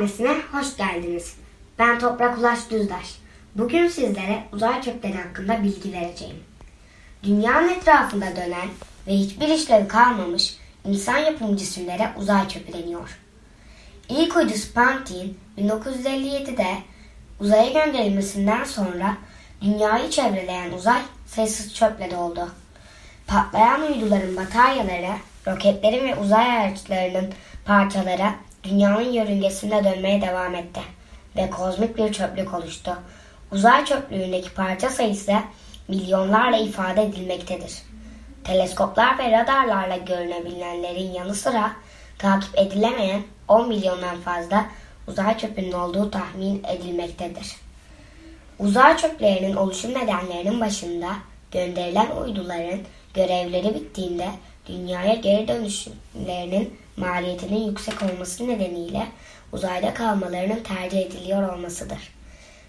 Kütüphanesi'ne hoş geldiniz. Ben Toprak Ulaş Düzdaş. Bugün sizlere uzay çöpleri hakkında bilgi vereceğim. Dünyanın etrafında dönen ve hiçbir işlevi kalmamış insan yapımı cisimlere uzay çöpü deniyor. İlk uydu Sputnik'in 1957'de uzaya gönderilmesinden sonra dünyayı çevreleyen uzay sayısız çöple doldu. Patlayan uyduların bataryaları, roketlerin ve uzay araçlarının parçaları dünyanın yörüngesinde dönmeye devam etti ve kozmik bir çöplük oluştu. Uzay çöplüğündeki parça sayısı milyonlarla ifade edilmektedir. Teleskoplar ve radarlarla görünebilenlerin yanı sıra takip edilemeyen 10 milyondan fazla uzay çöpünün olduğu tahmin edilmektedir. Uzay çöplerinin oluşum nedenlerinin başında gönderilen uyduların görevleri bittiğinde dünyaya geri dönüşlerinin maliyetinin yüksek olması nedeniyle uzayda kalmalarının tercih ediliyor olmasıdır.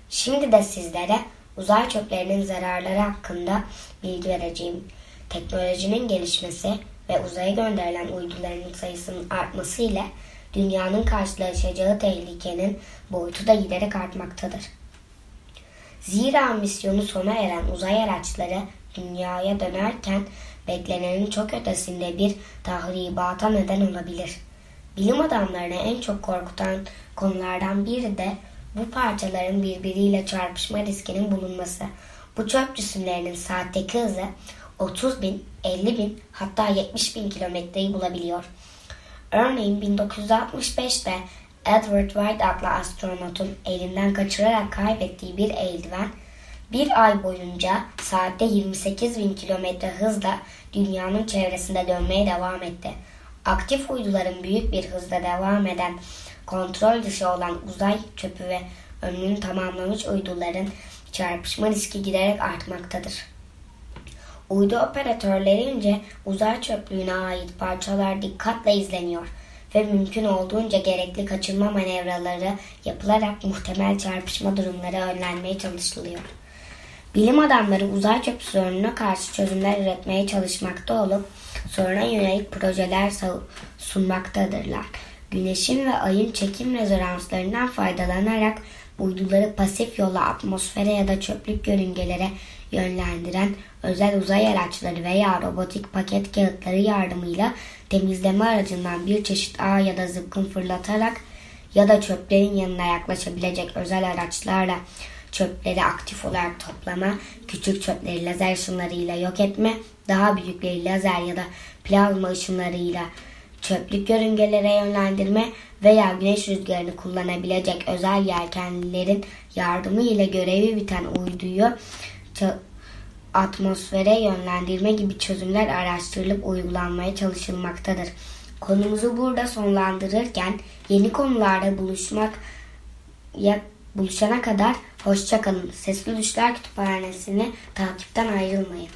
Şimdi de sizlere uzay çöplerinin zararları hakkında bilgi vereceğim. Teknolojinin gelişmesi ve uzaya gönderilen uyduların sayısının artması ile dünyanın karşılaşacağı tehlikenin boyutu da giderek artmaktadır. Zira misyonu sona eren uzay araçları dünyaya dönerken beklenenin çok ötesinde bir tahribata neden olabilir. Bilim adamlarını en çok korkutan konulardan biri de bu parçaların birbiriyle çarpışma riskinin bulunması. Bu çöp cisimlerinin saatteki hızı 30 bin, 50 bin hatta 70 bin kilometreyi bulabiliyor. Örneğin 1965'te Edward White adlı astronotun elinden kaçırarak kaybettiği bir eldiven bir ay boyunca saatte 28 bin kilometre hızla dünyanın çevresinde dönmeye devam etti. Aktif uyduların büyük bir hızla devam eden kontrol dışı olan uzay çöpü ve ömrünü tamamlamış uyduların çarpışma riski giderek artmaktadır. Uydu operatörlerince uzay çöplüğüne ait parçalar dikkatle izleniyor ve mümkün olduğunca gerekli kaçırma manevraları yapılarak muhtemel çarpışma durumları önlenmeye çalışılıyor. Bilim adamları uzay çöp sorununa karşı çözümler üretmeye çalışmakta olup soruna yönelik projeler sunmaktadırlar. Güneşin ve ayın çekim rezonanslarından faydalanarak uyduları pasif yolla atmosfere ya da çöplük yörüngelere yönlendiren özel uzay araçları veya robotik paket kağıtları yardımıyla temizleme aracından bir çeşit ağ ya da zıpkın fırlatarak ya da çöplerin yanına yaklaşabilecek özel araçlarla çöpleri aktif olarak toplama, küçük çöpleri lazer ışınlarıyla yok etme, daha büyükleri lazer ya da plazma ışınlarıyla çöplük yörüngelere yönlendirme veya güneş rüzgarını kullanabilecek özel yelkenlilerin yardımı ile görevi biten uyduyu atmosfere yönlendirme gibi çözümler araştırılıp uygulanmaya çalışılmaktadır. Konumuzu burada sonlandırırken yeni konularda buluşmak ya buluşana kadar hoşçakalın. Sesli Düşler Kütüphanesi'ni takipten ayrılmayın.